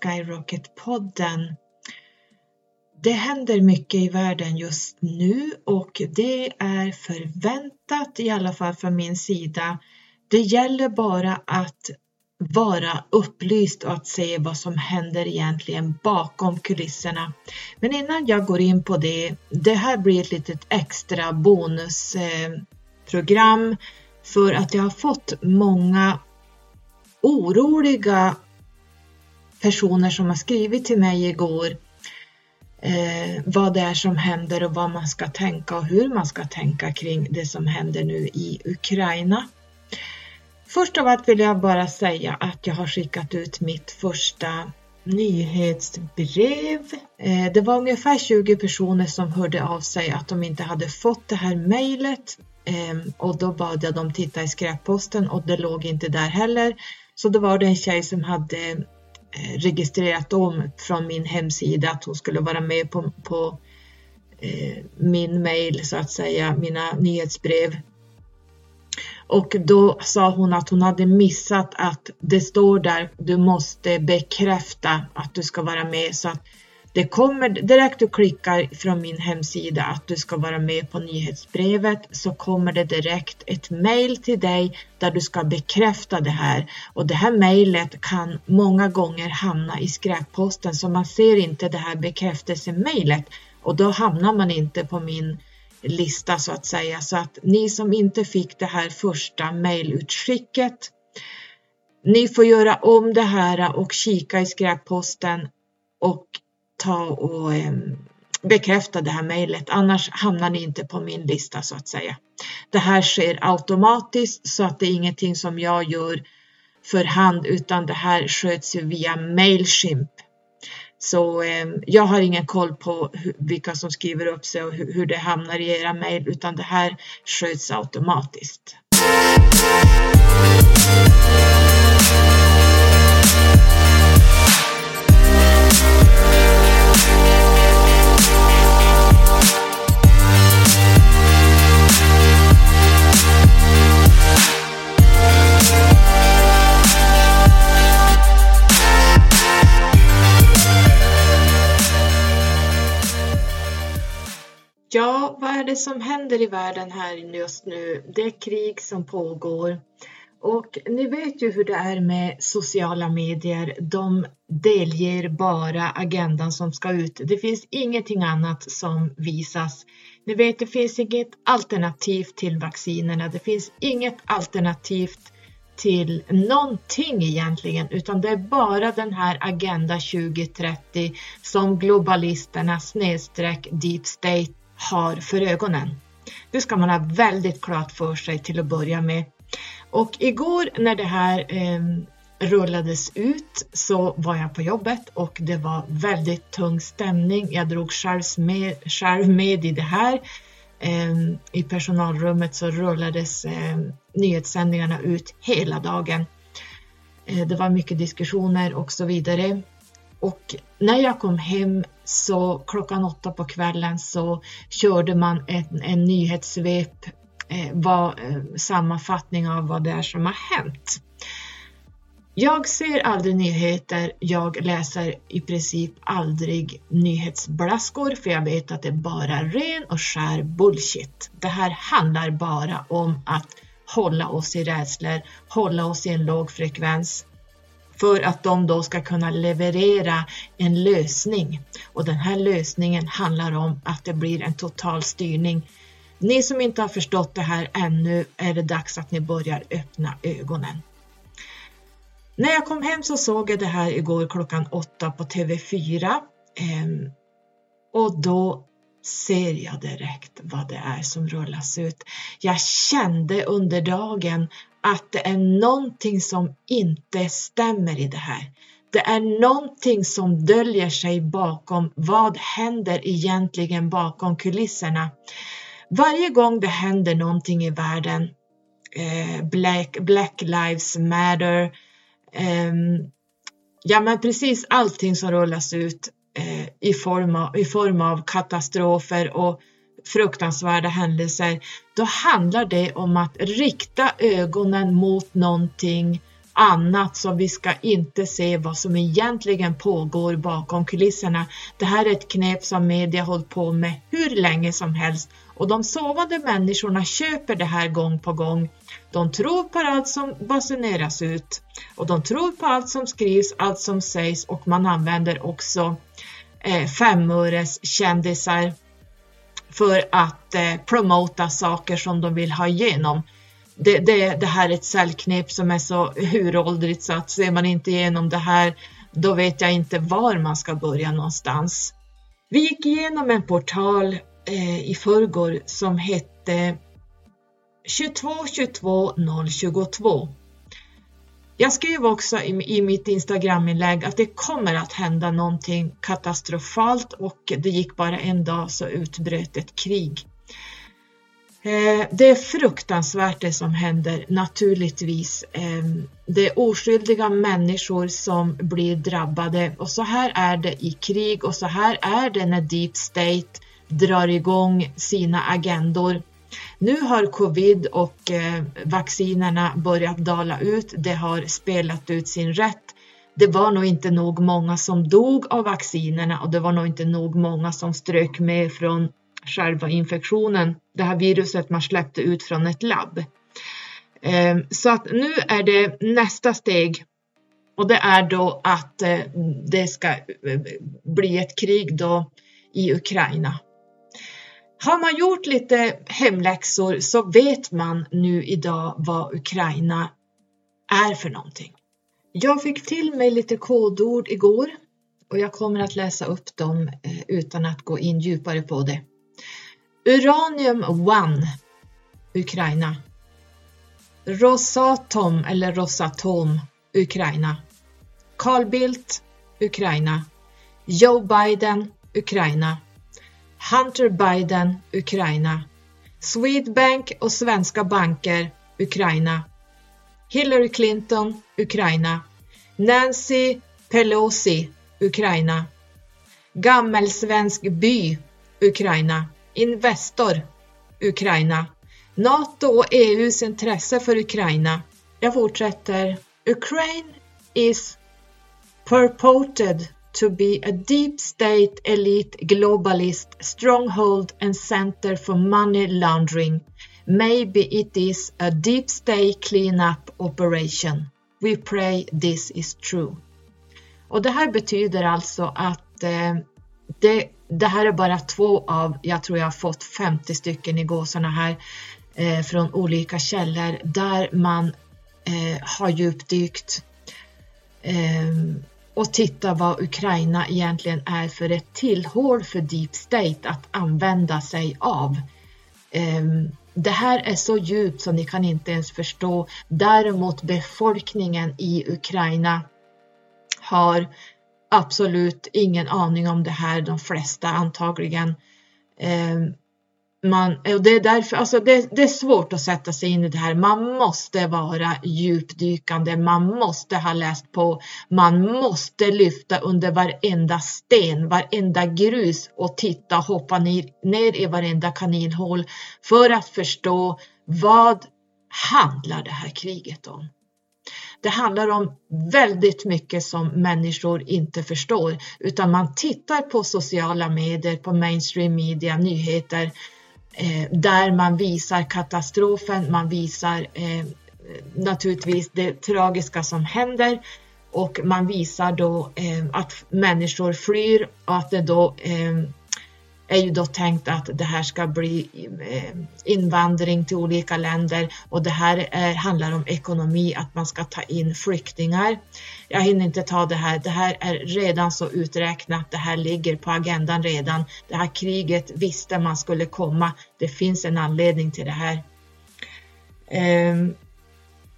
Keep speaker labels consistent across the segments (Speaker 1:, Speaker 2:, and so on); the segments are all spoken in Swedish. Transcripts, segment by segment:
Speaker 1: Skyrocket-podden. Det händer mycket i världen just nu och det är förväntat, i alla fall från min sida. Det gäller bara att vara upplyst och att se vad som händer egentligen bakom kulisserna. Men innan jag går in på det, det här blir ett litet extra bonusprogram eh, för att jag har fått många oroliga personer som har skrivit till mig igår eh, vad det är som händer och vad man ska tänka och hur man ska tänka kring det som händer nu i Ukraina. Först av allt vill jag bara säga att jag har skickat ut mitt första nyhetsbrev. Eh, det var ungefär 20 personer som hörde av sig att de inte hade fått det här mejlet ehm, och då bad jag dem titta i skräpposten och det låg inte där heller. Så då var det en tjej som hade Eh, registrerat om från min hemsida att hon skulle vara med på, på eh, min mail så att säga, mina nyhetsbrev. Och då sa hon att hon hade missat att det står där, du måste bekräfta att du ska vara med så att det kommer direkt du klickar från min hemsida att du ska vara med på nyhetsbrevet så kommer det direkt ett mail till dig där du ska bekräfta det här. Och det här mejlet kan många gånger hamna i skräpposten så man ser inte det här bekräftelsemejlet och då hamnar man inte på min lista så att säga. Så att ni som inte fick det här första mejlutskicket ni får göra om det här och kika i skräpposten och ta och ehm, bekräfta det här mejlet, annars hamnar ni inte på min lista så att säga. Det här sker automatiskt så att det är ingenting som jag gör för hand utan det här sköts ju via Mailchimp. Så eh, jag har ingen koll på hur, vilka som skriver upp sig och hur, hur det hamnar i era mejl utan det här sköts automatiskt. Ja, vad är det som händer i världen här just nu? Det är krig som pågår och ni vet ju hur det är med sociala medier. De delger bara agendan som ska ut. Det finns ingenting annat som visas. Ni vet, det finns inget alternativ till vaccinerna. Det finns inget alternativt till någonting egentligen, utan det är bara den här Agenda 2030 som globalisterna snedstreck deep state har för ögonen. Det ska man ha väldigt klart för sig till att börja med. Och igår när det här eh, rullades ut så var jag på jobbet och det var väldigt tung stämning. Jag drog själv med, själv med i det här. Ehm, I personalrummet så rullades ehm, nyhetssändningarna ut hela dagen. Eh, det var mycket diskussioner och så vidare. Och när jag kom hem så klockan åtta på kvällen så körde man en, en nyhetssvep, eh, var, eh, sammanfattning av vad det är som har hänt. Jag ser aldrig nyheter, jag läser i princip aldrig nyhetsblaskor för jag vet att det är bara ren och skär bullshit. Det här handlar bara om att hålla oss i rädslor, hålla oss i en låg frekvens för att de då ska kunna leverera en lösning. Och den här lösningen handlar om att det blir en total styrning. Ni som inte har förstått det här ännu är det dags att ni börjar öppna ögonen. När jag kom hem så såg jag det här igår klockan åtta på TV4 ehm, och då ser jag direkt vad det är som rullas ut. Jag kände under dagen att det är någonting som inte stämmer i det här. Det är någonting som döljer sig bakom vad händer egentligen bakom kulisserna. Varje gång det händer någonting i världen, eh, Black, Black Lives Matter, eh, ja men precis allting som rullas ut eh, i, form av, i form av katastrofer och fruktansvärda händelser, då handlar det om att rikta ögonen mot någonting annat som vi ska inte se vad som egentligen pågår bakom kulisserna. Det här är ett knep som media hållit på med hur länge som helst och de sovande människorna köper det här gång på gång. De tror på allt som basuneras ut och de tror på allt som skrivs, allt som sägs och man använder också eh, femöres kändisar för att eh, promota saker som de vill ha igenom. Det, det, det här är ett säljknep som är så uråldrigt så att ser man inte igenom det här då vet jag inte var man ska börja någonstans. Vi gick igenom en portal eh, i förrgår som hette 22 22 022 jag skrev också i, i mitt Instagram-inlägg att det kommer att hända någonting katastrofalt och det gick bara en dag så utbröt ett krig. Eh, det är fruktansvärt det som händer naturligtvis. Ehm, det är oskyldiga människor som blir drabbade och så här är det i krig och så här är det när Deep State drar igång sina agendor. Nu har covid och eh, vaccinerna börjat dala ut. Det har spelat ut sin rätt. Det var nog inte nog många som dog av vaccinerna och det var nog inte nog många som strök med från själva infektionen, det här viruset man släppte ut från ett labb. Ehm, så att nu är det nästa steg och det är då att eh, det ska eh, bli ett krig då i Ukraina. Har man gjort lite hemläxor så vet man nu idag vad Ukraina är för någonting. Jag fick till mig lite kodord igår och jag kommer att läsa upp dem eh, utan att gå in djupare på det. Uranium One, Ukraina. Rosatom eller Rosatom, Ukraina. Carl Bildt, Ukraina. Joe Biden, Ukraina. Hunter Biden, Ukraina. Swedbank och svenska banker, Ukraina. Hillary Clinton, Ukraina. Nancy Pelosi, Ukraina. Gammelsvensk by, Ukraina. Investor, Ukraina. NATO och EUs intresse för Ukraina. Jag fortsätter. Ukraine is purported to be a deep state elite globalist stronghold and center for money laundering. Maybe it is a deep state cleanup operation. We pray this is true. Och det här betyder alltså att eh, det, det, här är bara två av, jag tror jag har fått 50 stycken igår sådana här eh, från olika källor där man eh, har djupdykt eh, och titta vad Ukraina egentligen är för ett tillhåll för Deep State att använda sig av. Ehm, det här är så djupt så ni kan inte ens förstå. Däremot befolkningen i Ukraina har absolut ingen aning om det här, de flesta antagligen. Ehm, man, och det är därför, alltså det, det, är svårt att sätta sig in i det här. Man måste vara djupdykande, man måste ha läst på, man måste lyfta under varenda sten, varenda grus och titta och hoppa ner, ner i varenda kaninhål för att förstå vad handlar det här kriget om? Det handlar om väldigt mycket som människor inte förstår utan man tittar på sociala medier, på mainstream media, nyheter Eh, där man visar katastrofen, man visar eh, naturligtvis det tragiska som händer och man visar då eh, att människor flyr och att det då eh, är ju då tänkt att det här ska bli eh, invandring till olika länder och det här är, handlar om ekonomi, att man ska ta in flyktingar. Jag hinner inte ta det här. Det här är redan så uträknat. Det här ligger på agendan redan. Det här kriget visste man skulle komma. Det finns en anledning till det här. Um,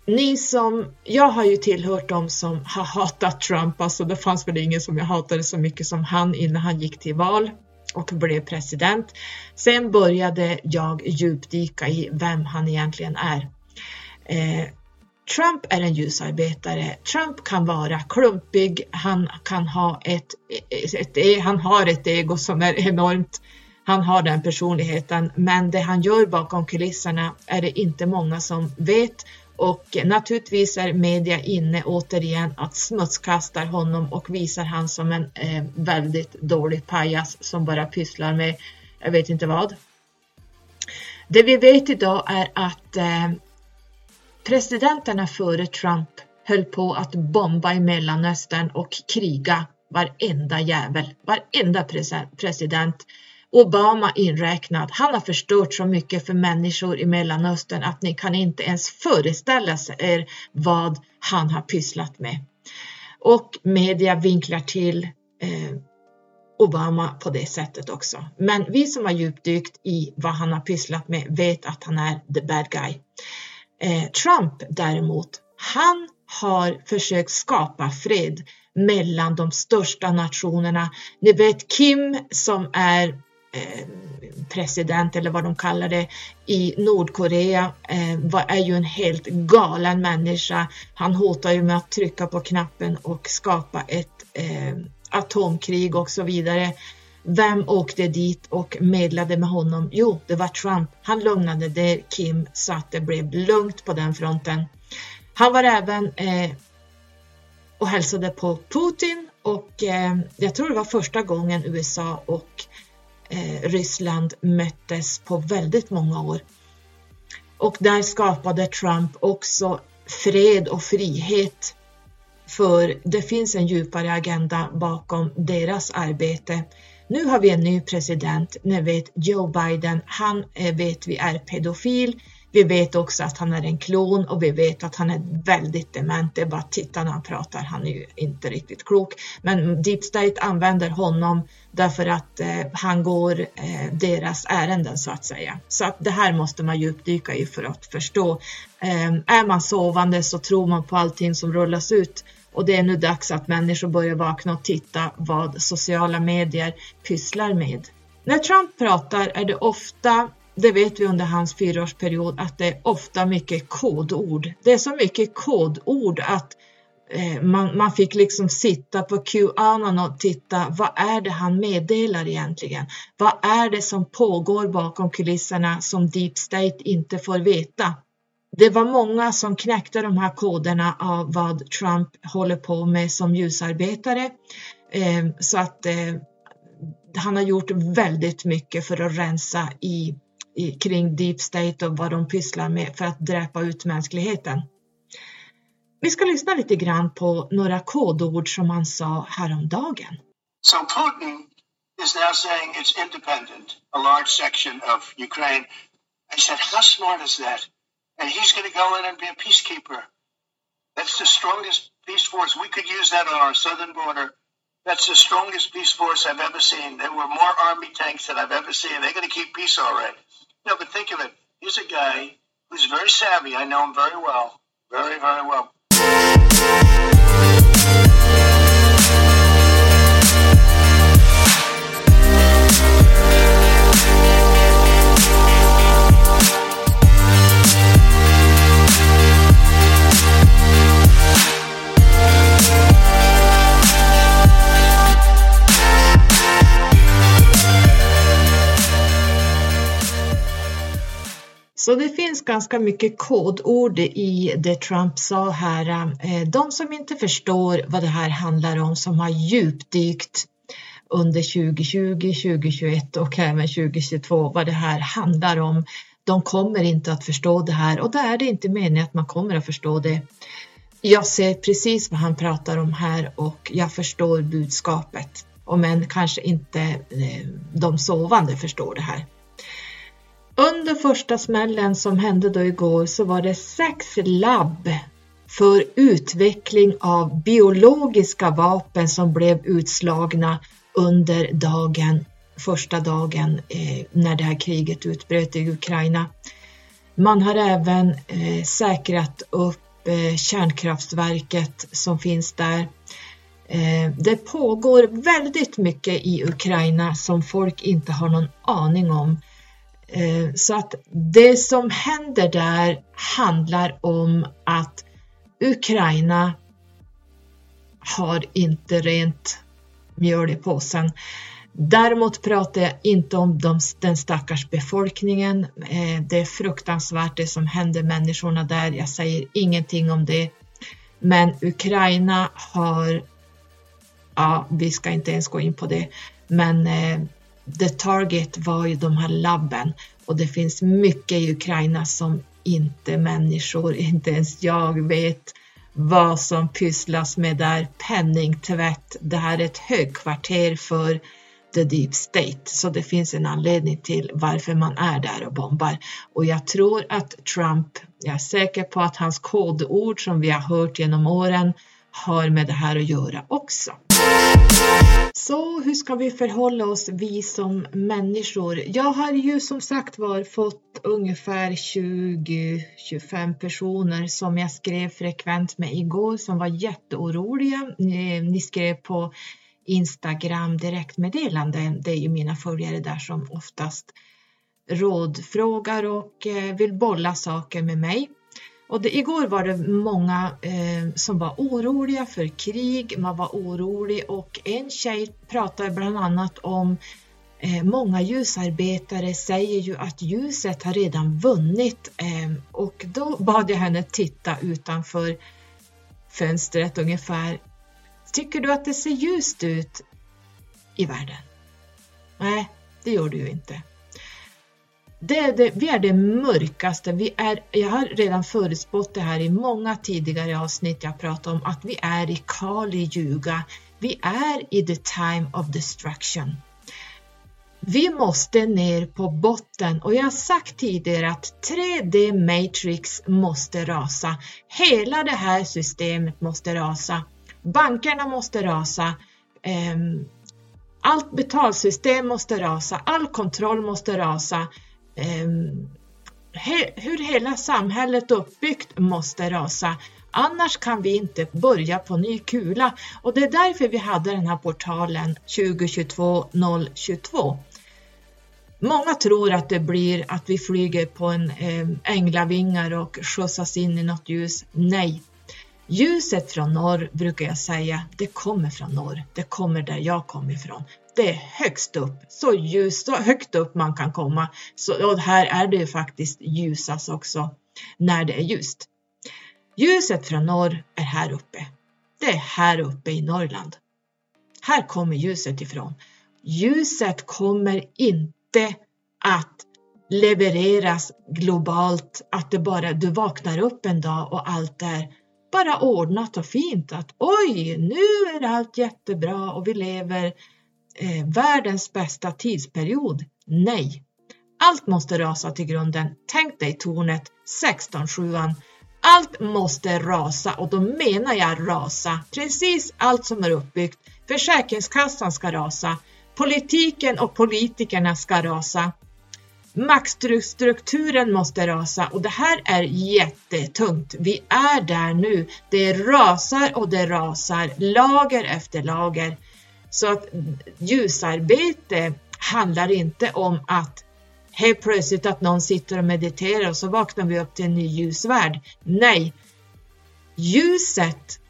Speaker 1: ni som, jag har ju tillhört dem som har hatat Trump, alltså det fanns väl ingen som jag hatade så mycket som han innan han gick till val och blev president. Sen började jag djupdyka i vem han egentligen är. Eh, Trump är en ljusarbetare. Trump kan vara klumpig. Han kan ha ett, ett, ett, han har ett ego som är enormt. Han har den personligheten, men det han gör bakom kulisserna är det inte många som vet och naturligtvis är media inne återigen att smutskastar honom och visar han som en eh, väldigt dålig pajas som bara pysslar med jag vet inte vad. Det vi vet idag är att eh, presidenterna före Trump höll på att bomba i Mellanöstern och kriga varenda jävel, varenda president Obama inräknad. Han har förstört så mycket för människor i Mellanöstern att ni kan inte ens föreställa er vad han har pysslat med. Och media vinklar till eh, Obama på det sättet också. Men vi som har djupdykt i vad han har pysslat med vet att han är the bad guy. Eh, Trump däremot, han har försökt skapa fred mellan de största nationerna. Ni vet Kim som är Eh, president eller vad de kallar det i Nordkorea eh, är ju en helt galen människa. Han hotar ju med att trycka på knappen och skapa ett eh, atomkrig och så vidare. Vem åkte dit och medlade med honom? Jo, det var Trump. Han lugnade det Kim så att det blev lugnt på den fronten. Han var även eh, och hälsade på Putin och eh, jag tror det var första gången USA och Eh, Ryssland möttes på väldigt många år. Och där skapade Trump också fred och frihet för det finns en djupare agenda bakom deras arbete. Nu har vi en ny president, ni vet Joe Biden, han eh, vet vi är pedofil. Vi vet också att han är en klon och vi vet att han är väldigt dement. Det är bara att titta när han pratar, han är ju inte riktigt klok. Men Deep State använder honom därför att eh, han går eh, deras ärenden så att säga. Så att det här måste man djupdyka i för att förstå. Eh, är man sovande så tror man på allting som rullas ut och det är nu dags att människor börjar vakna och titta vad sociala medier pysslar med. När Trump pratar är det ofta det vet vi under hans fyraårsperiod att det är ofta mycket kodord. Det är så mycket kodord att eh, man, man fick liksom sitta på Qanon och titta vad är det han meddelar egentligen? Vad är det som pågår bakom kulisserna som Deep State inte får veta? Det var många som knäckte de här koderna av vad Trump håller på med som ljusarbetare. Eh, så att eh, han har gjort väldigt mycket för att rensa i i, kring Deep State och vad de pysslar med för att dräpa ut mänskligheten. Vi ska lyssna lite grann på några kodord som han sa häromdagen.
Speaker 2: So Putin is now saying it's independent, a large section of Ukraine. I said, how smart is that? And he's going to go in and be a peacekeeper. That's the strongest peace force. We could use that on our southern border. That's the strongest peace force I've ever seen. There were more army tanks than I've ever seen. They're going to keep peace all right. No, but think of it. He's a guy who's very savvy. I know him very well. Very, very well.
Speaker 1: Så det finns ganska mycket kodord i det Trump sa här. Eh, de som inte förstår vad det här handlar om, som har djupdykt under 2020, 2021 och även 2022 vad det här handlar om. De kommer inte att förstå det här och då är det inte meningen att man kommer att förstå det. Jag ser precis vad han pratar om här och jag förstår budskapet. Och men kanske inte eh, de sovande förstår det här. Under första smällen som hände då igår så var det sex labb för utveckling av biologiska vapen som blev utslagna under dagen, första dagen eh, när det här kriget utbröt i Ukraina. Man har även eh, säkrat upp eh, kärnkraftverket som finns där. Eh, det pågår väldigt mycket i Ukraina som folk inte har någon aning om. Eh, så att det som händer där handlar om att Ukraina har inte rent mjöl i påsen. Däremot pratar jag inte om de, den stackars befolkningen. Eh, det är fruktansvärt det som händer människorna där. Jag säger ingenting om det. Men Ukraina har, ja, vi ska inte ens gå in på det, men eh, the target var ju de här labben och det finns mycket i Ukraina som inte människor, inte ens jag vet vad som pysslas med där. Penningtvätt, det här är ett högkvarter för the deep state, så det finns en anledning till varför man är där och bombar. Och jag tror att Trump, jag är säker på att hans kodord som vi har hört genom åren har med det här att göra också. Så hur ska vi förhålla oss vi som människor? Jag har ju som sagt var fått ungefär 20-25 personer som jag skrev frekvent med igår som var jätteoroliga. Ni, ni skrev på Instagram direktmeddelande. Det är ju mina följare där som oftast rådfrågar och eh, vill bolla saker med mig. Och det, igår var det många eh, som var oroliga för krig, man var orolig och en tjej pratade bland annat om eh, många ljusarbetare säger ju att ljuset har redan vunnit eh, och då bad jag henne titta utanför fönstret ungefär. Tycker du att det ser ljust ut i världen? Nej, det gör du ju inte. Det är det, vi är det mörkaste. Vi är, jag har redan förutspått det här i många tidigare avsnitt jag pratat om att vi är i Kali ljuga. Vi är i the time of destruction. Vi måste ner på botten och jag har sagt tidigare att 3D Matrix måste rasa. Hela det här systemet måste rasa. Bankerna måste rasa. Ehm, allt betalsystem måste rasa. All kontroll måste rasa. Ehm, he, hur hela samhället uppbyggt måste rasa. Annars kan vi inte börja på ny kula och det är därför vi hade den här portalen 2022 022. Många tror att det blir att vi flyger på en ehm, änglavingar och skjutsas in i något ljus. Nej, ljuset från norr brukar jag säga, det kommer från norr. Det kommer där jag kommer ifrån det är högst upp, så ljus, så högt upp man kan komma. Så, och här är det ju faktiskt ljusast också när det är ljust. Ljuset från norr är här uppe. Det är här uppe i Norrland. Här kommer ljuset ifrån. Ljuset kommer inte att levereras globalt, att det bara du vaknar upp en dag och allt är bara ordnat och fint. Att oj, nu är allt jättebra och vi lever eh, världens bästa tidsperiod? Nej. Allt måste rasa till grunden. Tänk dig tornet 16.7. Allt måste rasa och då menar jag rasa. Precis allt som är uppbyggt. Försäkringskassan ska rasa. Politiken och politikerna ska rasa. Maktstrukturen måste rasa och det här är jättetungt. Vi är där nu. Det rasar och det rasar, lager efter lager. Så att ljusarbete handlar inte om att helt plötsligt att någon sitter och mediterar och så vaknar vi upp till en ny ljusvärld. Nej, ljuset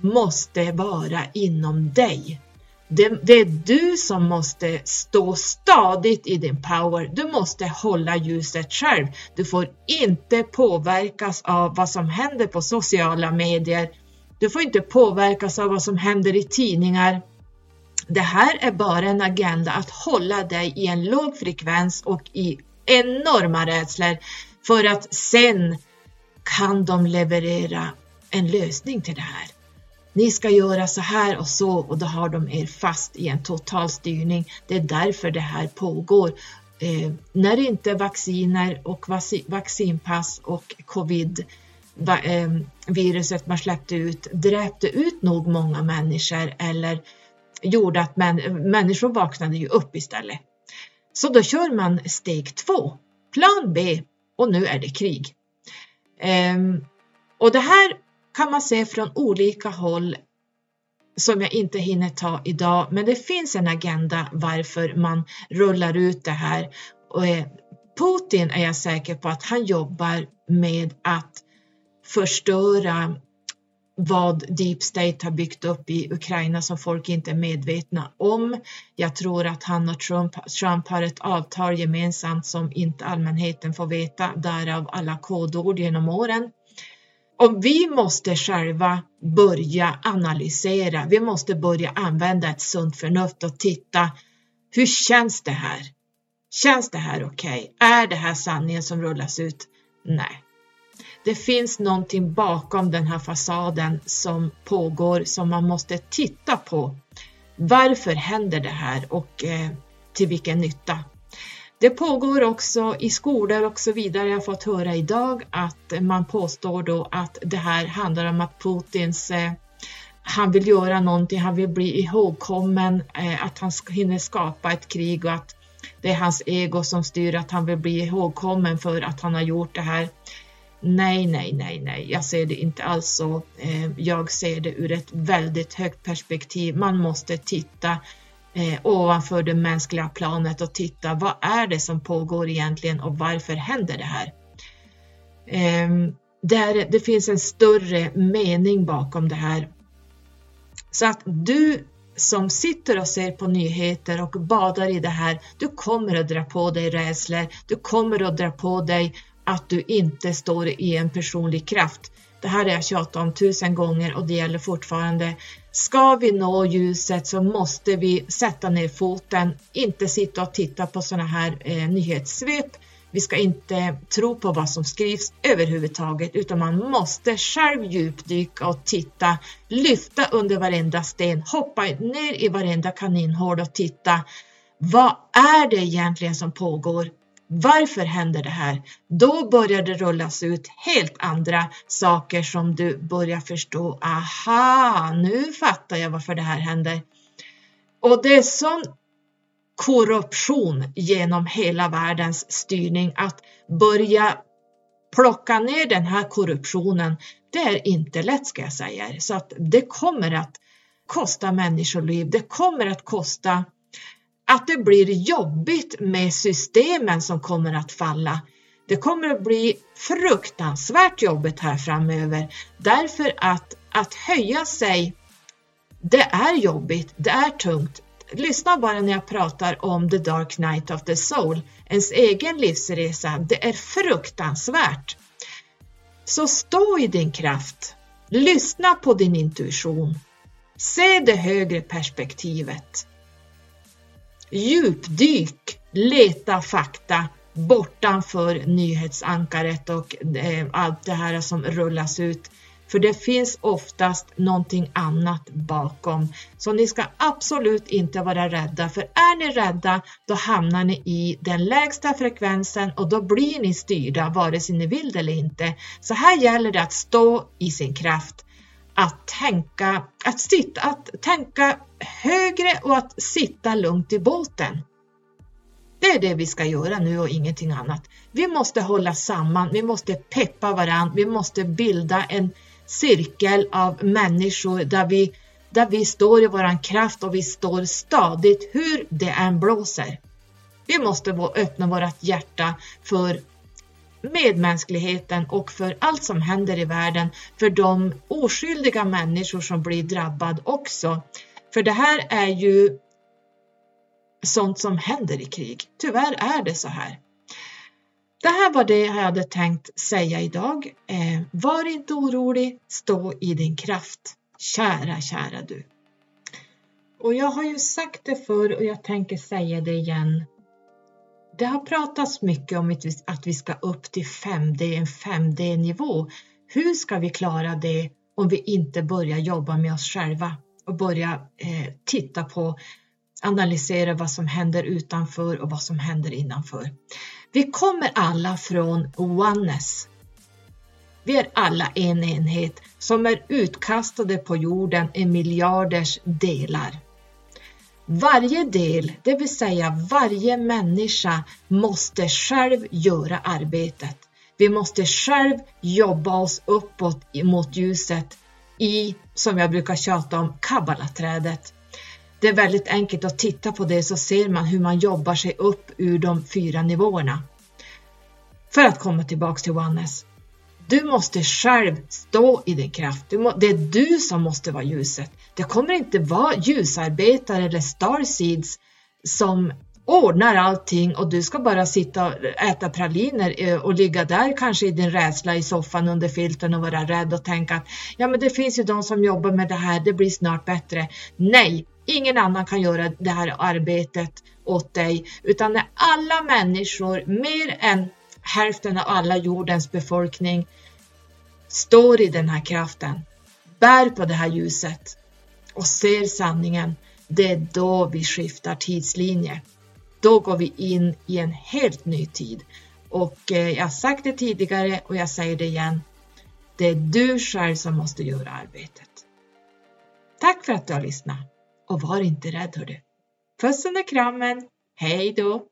Speaker 1: måste vara inom dig. Det, det, är du som måste stå stadigt i din power. Du måste hålla ljuset själv. Du får inte påverkas av vad som händer på sociala medier. Du får inte påverkas av vad som händer i tidningar. Det här är bara en agenda att hålla dig i en låg frekvens och i enorma rädslor för att sen kan de leverera en lösning till det här. Ni ska göra så här och så och då har de er fast i en total styrning. Det är därför det här pågår. Eh, när inte vacciner och vaccinpass och covid eh, viruset man släppte ut dräpte ut nog många människor eller gjorde att män, människor vaknade ju upp istället. Så då kör man steg två, plan B och nu är det krig. Ehm, och det här kan man se från olika håll som jag inte hinner ta idag, men det finns en agenda varför man rullar ut det här. Och eh, Putin är jag säker på att han jobbar med att förstöra vad Deep State har byggt upp i Ukraina som folk inte är medvetna om. Jag tror att han och Trump, Trump har ett avtal gemensamt som inte allmänheten får veta, därav alla kodord genom åren. Och vi måste själva börja analysera. Vi måste börja använda ett sunt förnuft och titta. Hur känns det här? Känns det här okej? Okay? Är det här sanningen som rullas ut? Nej. Det finns någonting bakom den här fasaden som pågår som man måste titta på. Varför händer det här och eh, till vilken nytta? Det pågår också i skolor och så vidare. Jag har fått höra idag att man påstår då att det här handlar om att Putins eh, han vill göra någonting, han vill bli ihågkommen, eh, att han hinner skapa ett krig och att det är hans ego som styr att han vill bli ihågkommen för att han har gjort det här. Nej, nej, nej, nej, jag ser det inte alls så. Eh, jag ser det ur ett väldigt högt perspektiv. Man måste titta eh, ovanför det mänskliga planet och titta vad är det som pågår egentligen och varför händer det här? Ehm, där det finns en större mening bakom det här. Så att du som sitter och ser på nyheter och badar i det här, du kommer att dra på dig rädslor, du kommer att dra på dig att du inte står i en personlig kraft. Det här har jag tjatat om tusen gånger och det gäller fortfarande. Ska vi nå ljuset så måste vi sätta ner foten, inte sitta och titta på sådana här eh, nyhetssvep. Vi ska inte tro på vad som skrivs överhuvudtaget utan man måste själv djupdyka och titta, lyfta under varenda sten, hoppa ner i varenda kaninhål och titta. Vad är det egentligen som pågår? Varför händer det här? Då börjar det rullas ut helt andra saker som du börjar förstå. Aha, nu fattar jag varför det här händer. Och det är sån korruption genom hela världens styrning att börja plocka ner den här korruptionen, det är inte lätt ska jag säga. Så att det kommer att kosta människoliv. Det kommer att kosta att det blir jobbigt med systemen som kommer att falla. Det kommer att bli fruktansvärt jobbigt här framöver därför att att höja sig, det är jobbigt, det är tungt. Lyssna bara när jag pratar om The Dark Night of the Soul, ens egen livsresa. Det är fruktansvärt. Så stå i din kraft. Lyssna på din intuition. Se det högre perspektivet. Djupdyk, leta fakta bortanför nyhetsankaret och eh, allt det här som rullas ut. För det finns oftast någonting annat bakom. Så ni ska absolut inte vara rädda, för är ni rädda då hamnar ni i den lägsta frekvensen och då blir ni styrda vare sig ni vill det eller inte. Så här gäller det att stå i sin kraft att tänka, att sitta, att tänka högre och att sitta lugnt i båten. Det är det vi ska göra nu och ingenting annat. Vi måste hålla samman, vi måste peppa varandra, vi måste bilda en cirkel av människor där vi, där vi står i våran kraft och vi står stadigt hur det än blåser. Vi måste öppna vårt hjärta för medmänskligheten och för allt som händer i världen, för de oskyldiga människor som blir drabbade också. För det här är ju sånt som händer i krig. Tyvärr är det så här. Det här var det jag hade tänkt säga idag. Eh, var inte orolig, stå i din kraft. Kära, kära du. Och jag har ju sagt det förr och jag tänker säga det igen. Det har pratats mycket om att vi ska upp till 5D, en 5D-nivå. Hur ska vi klara det om vi inte börjar jobba med oss själva och börja eh, titta på, analysera vad som händer utanför och vad som händer innanför. Vi kommer alla från oneness. Vi är alla en enhet som är utkastade på jorden i miljarders delar. Varje del, det vill säga varje människa, måste själv göra arbetet. Vi måste själv jobba oss uppåt mot ljuset i, som jag brukar tjata om, kabbalaträdet. Det är väldigt enkelt att titta på det så ser man hur man jobbar sig upp ur de fyra nivåerna för att komma tillbaks till oneness. Du måste själv stå i din kraft. det är du som måste vara ljuset. Det kommer inte vara ljusarbetare eller starseeds som ordnar allting och du ska bara sitta och äta praliner eh, och ligga där kanske i din rädsla i soffan under filten och vara rädd och tänka att ja men det finns ju de som jobbar med det här, det blir snart bättre. Nej, ingen annan kan göra det här arbetet åt dig utan när alla människor, mer än hälften av alla jordens befolkning står i den här kraften, bär på det här ljuset och ser sanningen, det är då vi skiftar tidslinje. Då går vi in i en helt ny tid. Och eh, jag har sagt det tidigare och jag säger det igen. Det är du själv som måste göra arbetet. Tack för att du har lyssnat och var inte rädd hördu. Puss under krammen. Hej då!